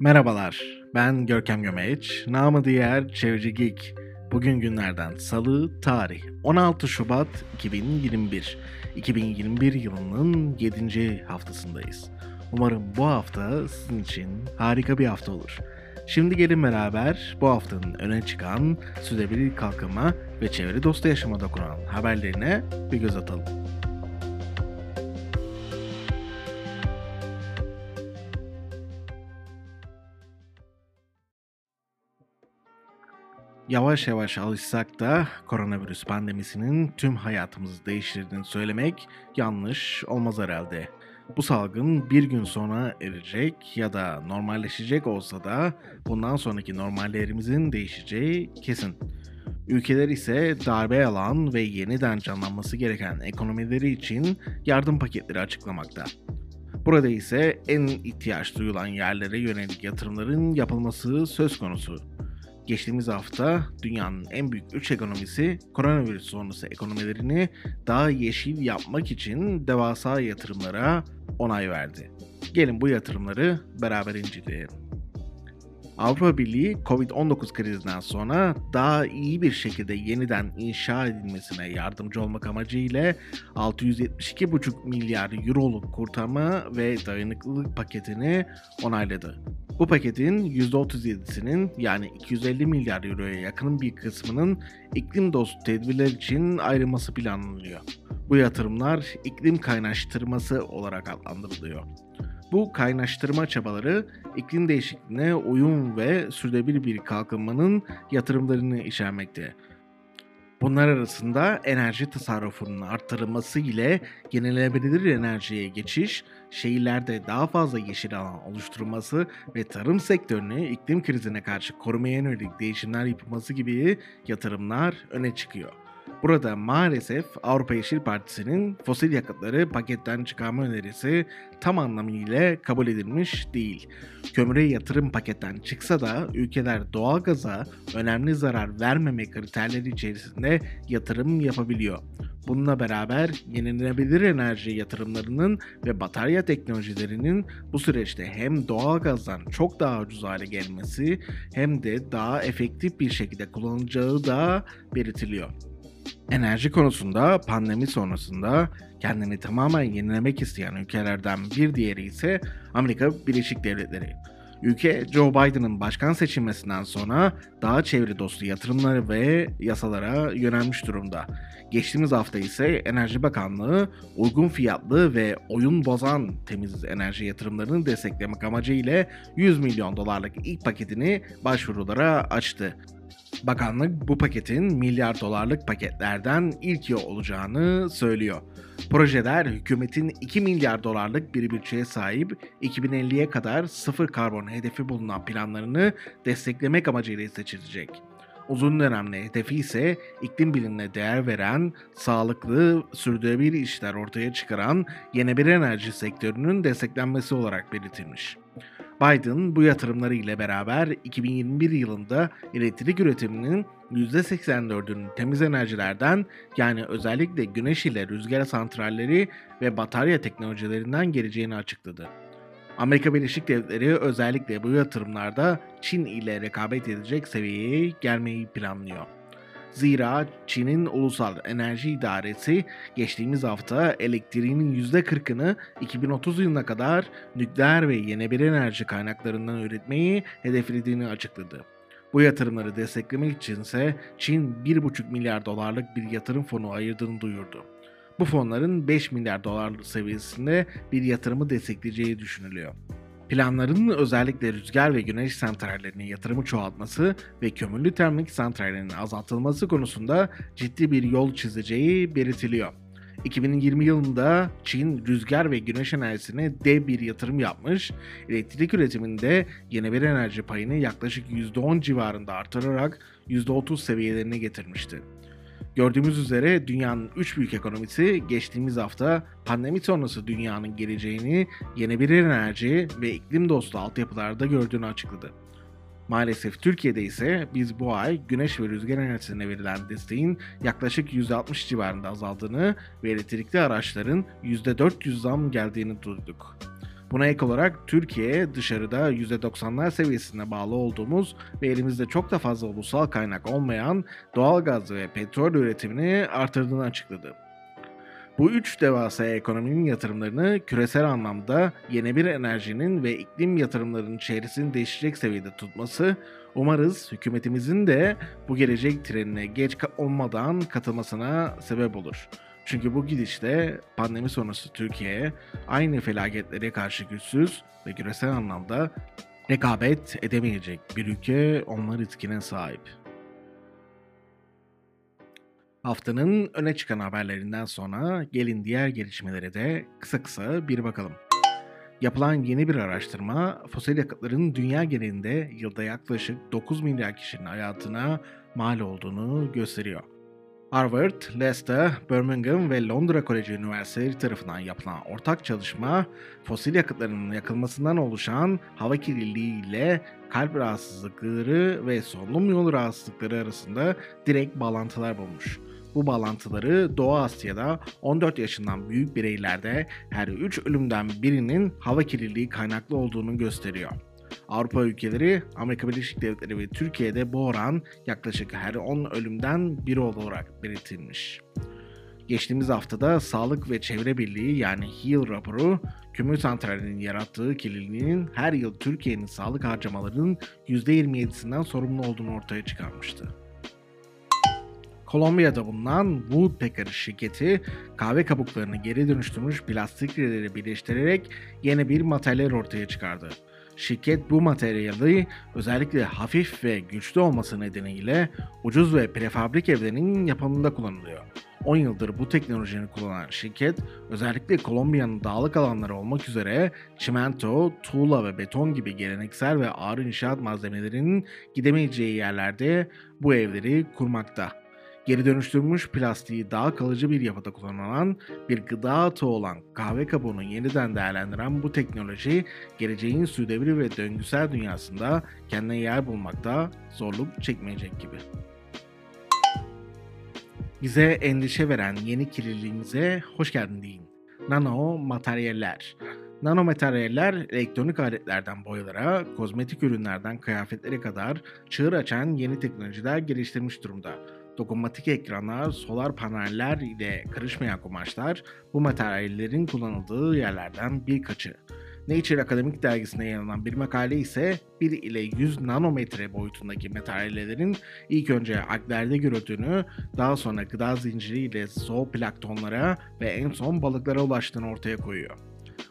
Merhabalar, ben Görkem Gömeç, namı diğer Çevreci Geek. Bugün günlerden Salı, tarih 16 Şubat 2021. 2021 yılının 7. haftasındayız. Umarım bu hafta sizin için harika bir hafta olur. Şimdi gelin beraber bu haftanın öne çıkan sürdürülebilir kalkınma ve çevre dostu yaşama dokunan haberlerine bir göz atalım. Yavaş yavaş alışsak da koronavirüs pandemisinin tüm hayatımızı değiştirdiğini söylemek yanlış olmaz herhalde. Bu salgın bir gün sonra erecek ya da normalleşecek olsa da bundan sonraki normallerimizin değişeceği kesin. Ülkeler ise darbe alan ve yeniden canlanması gereken ekonomileri için yardım paketleri açıklamakta. Burada ise en ihtiyaç duyulan yerlere yönelik yatırımların yapılması söz konusu. Geçtiğimiz hafta dünyanın en büyük 3 ekonomisi koronavirüs sonrası ekonomilerini daha yeşil yapmak için devasa yatırımlara onay verdi. Gelin bu yatırımları beraber inceleyelim. Avrupa Birliği Covid-19 krizinden sonra daha iyi bir şekilde yeniden inşa edilmesine yardımcı olmak amacıyla 672,5 milyar euroluk kurtarma ve dayanıklılık paketini onayladı. Bu paketin %37'sinin yani 250 milyar euroya yakın bir kısmının iklim dostu tedbirler için ayrılması planlanıyor. Bu yatırımlar iklim kaynaştırması olarak adlandırılıyor. Bu kaynaştırma çabaları iklim değişikliğine uyum ve sürdürülebilir bir kalkınmanın yatırımlarını içermekte. Bunlar arasında enerji tasarrufunun arttırılması ile yenilenebilir enerjiye geçiş, şehirlerde daha fazla yeşil alan oluşturulması ve tarım sektörünü iklim krizine karşı korumaya yönelik değişimler yapılması gibi yatırımlar öne çıkıyor. Burada maalesef Avrupa Yeşil Partisi'nin fosil yakıtları paketten çıkarma önerisi tam anlamıyla kabul edilmiş değil. Kömüre yatırım paketten çıksa da ülkeler doğalgaza önemli zarar vermeme kriterleri içerisinde yatırım yapabiliyor. Bununla beraber yenilenebilir enerji yatırımlarının ve batarya teknolojilerinin bu süreçte hem doğalgazdan çok daha ucuz hale gelmesi hem de daha efektif bir şekilde kullanılacağı da belirtiliyor. Enerji konusunda pandemi sonrasında kendini tamamen yenilemek isteyen ülkelerden bir diğeri ise Amerika Birleşik Devletleri. Ülke Joe Biden'ın başkan seçilmesinden sonra daha çevre dostu yatırımları ve yasalara yönelmiş durumda. Geçtiğimiz hafta ise Enerji Bakanlığı uygun fiyatlı ve oyun bozan temiz enerji yatırımlarını desteklemek amacıyla 100 milyon dolarlık ilk paketini başvurulara açtı. Bakanlık bu paketin milyar dolarlık paketlerden ilki olacağını söylüyor. Projeler hükümetin 2 milyar dolarlık bir bütçeye sahip 2050'ye kadar sıfır karbon hedefi bulunan planlarını desteklemek amacıyla seçilecek. Uzun dönemli hedefi ise iklim bilimine değer veren, sağlıklı, sürdürülebilir işler ortaya çıkaran yeni bir enerji sektörünün desteklenmesi olarak belirtilmiş. Biden bu yatırımları ile beraber 2021 yılında elektrik üretiminin %84'ünün temiz enerjilerden yani özellikle güneş ile rüzgar santralleri ve batarya teknolojilerinden geleceğini açıkladı. Amerika Birleşik Devletleri özellikle bu yatırımlarda Çin ile rekabet edecek seviyeye gelmeyi planlıyor. Zira Çin'in Ulusal Enerji İdaresi geçtiğimiz hafta elektriğinin %40'ını 2030 yılına kadar nükleer ve yenilenebilir enerji kaynaklarından üretmeyi hedeflediğini açıkladı. Bu yatırımları desteklemek içinse Çin 1,5 milyar dolarlık bir yatırım fonu ayırdığını duyurdu. Bu fonların 5 milyar dolar seviyesinde bir yatırımı destekleyeceği düşünülüyor. Planların özellikle rüzgar ve güneş santrallerinin yatırımı çoğaltması ve kömürlü termik santrallerinin azaltılması konusunda ciddi bir yol çizeceği belirtiliyor. 2020 yılında Çin rüzgar ve güneş enerjisine dev bir yatırım yapmış, elektrik üretiminde yeni bir enerji payını yaklaşık %10 civarında artırarak %30 seviyelerine getirmişti. Gördüğümüz üzere dünyanın 3 büyük ekonomisi geçtiğimiz hafta pandemi sonrası dünyanın geleceğini yenilenebilir enerji ve iklim dostu altyapılarda gördüğünü açıkladı. Maalesef Türkiye'de ise biz bu ay güneş ve rüzgar enerjisine verilen desteğin yaklaşık %60 civarında azaldığını ve elektrikli araçların %400 zam geldiğini duyduk. Buna ek olarak Türkiye dışarıda %90'lar seviyesinde bağlı olduğumuz ve elimizde çok da fazla ulusal kaynak olmayan doğal gaz ve petrol üretimini artırdığını açıkladı. Bu üç devasa ekonominin yatırımlarını küresel anlamda yeni bir enerjinin ve iklim yatırımlarının çevresini değişecek seviyede tutması, umarız hükümetimizin de bu gelecek trenine geç olmadan katılmasına sebep olur. Çünkü bu gidişte pandemi sonrası Türkiye aynı felaketlere karşı güçsüz ve küresel anlamda rekabet edemeyecek bir ülke olma riskine sahip. Haftanın öne çıkan haberlerinden sonra gelin diğer gelişmelere de kısa kısa bir bakalım. Yapılan yeni bir araştırma fosil yakıtların dünya genelinde yılda yaklaşık 9 milyar kişinin hayatına mal olduğunu gösteriyor. Harvard, Leicester, Birmingham ve Londra Koleji Üniversiteleri tarafından yapılan ortak çalışma, fosil yakıtların yakılmasından oluşan hava kirliliği ile kalp rahatsızlıkları ve solunum yolu rahatsızlıkları arasında direkt bağlantılar bulmuş. Bu bağlantıları Doğu Asya'da 14 yaşından büyük bireylerde her 3 ölümden birinin hava kirliliği kaynaklı olduğunu gösteriyor. Avrupa ülkeleri, Amerika Birleşik Devletleri ve Türkiye'de bu oran yaklaşık her 10 ölümden biri olarak belirtilmiş. Geçtiğimiz haftada Sağlık ve Çevre Birliği yani HEAL raporu, kömür santralinin yarattığı kirliliğin her yıl Türkiye'nin sağlık harcamalarının %27'sinden sorumlu olduğunu ortaya çıkarmıştı. Kolombiya'da bulunan Woodpecker şirketi kahve kabuklarını geri dönüştürmüş plastikleri birleştirerek yeni bir materyal ortaya çıkardı. Şirket bu materyali özellikle hafif ve güçlü olması nedeniyle ucuz ve prefabrik evlerin yapımında kullanılıyor. 10 yıldır bu teknolojini kullanan şirket özellikle Kolombiya'nın dağlık alanları olmak üzere çimento, tuğla ve beton gibi geleneksel ve ağır inşaat malzemelerinin gidemeyeceği yerlerde bu evleri kurmakta. Geri dönüştürülmüş plastiği daha kalıcı bir yapıda kullanılan bir gıda atığı olan kahve kabuğunu yeniden değerlendiren bu teknoloji geleceğin sürdürülebilir ve döngüsel dünyasında kendine yer bulmakta zorluk çekmeyecek gibi. Bize endişe veren yeni kirliliğimize hoş geldin deyin. Nano materyaller. Nano materyaller elektronik aletlerden boyalara, kozmetik ürünlerden kıyafetlere kadar çığır açan yeni teknolojiler geliştirmiş durumda dokunmatik ekranlar, solar paneller ile karışmayan kumaşlar bu materyallerin kullanıldığı yerlerden birkaçı. Nature Akademik dergisine yayınlanan bir makale ise 1 ile 100 nanometre boyutundaki materyallerin ilk önce alglerde görüldüğünü, daha sonra gıda zinciri ile zooplanktonlara ve en son balıklara ulaştığını ortaya koyuyor.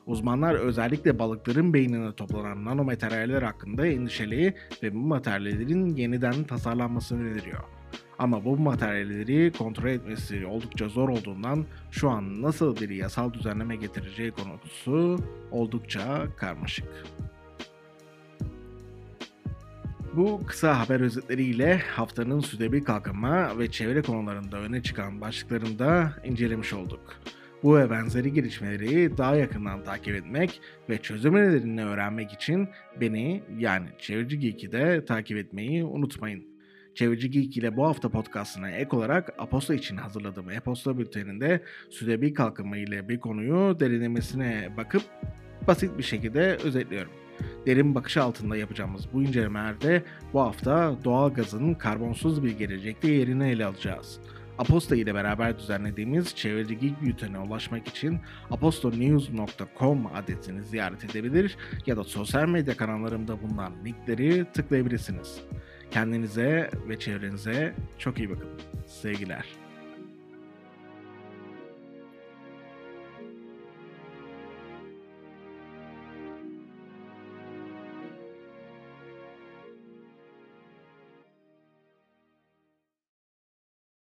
Uzmanlar özellikle balıkların beynine toplanan nanomateryaller hakkında endişeli ve bu materyallerin yeniden tasarlanmasını öneriyor. Ama bu materyalleri kontrol etmesi oldukça zor olduğundan şu an nasıl bir yasal düzenleme getireceği konusu oldukça karmaşık. Bu kısa haber özetleriyle haftanın südebi kalkınma ve çevre konularında öne çıkan başlıklarını da incelemiş olduk. Bu ve benzeri gelişmeleri daha yakından takip etmek ve çözüm önerilerini öğrenmek için beni yani Çevreci Geek'i de takip etmeyi unutmayın. Çevreci Geek ile bu hafta podcastına ek olarak Aposto için hazırladığım e-posta bülteninde sürebi kalkınma ile bir konuyu derinlemesine bakıp basit bir şekilde özetliyorum. Derin bakış altında yapacağımız bu incelemelerde bu hafta doğal gazın karbonsuz bir gelecekte yerini ele alacağız. Aposto ile beraber düzenlediğimiz çevreci geek bültenine ulaşmak için apostonews.com adresini ziyaret edebilir ya da sosyal medya kanallarımda bulunan linkleri tıklayabilirsiniz. Kendinize ve çevrenize çok iyi bakın. Sevgiler.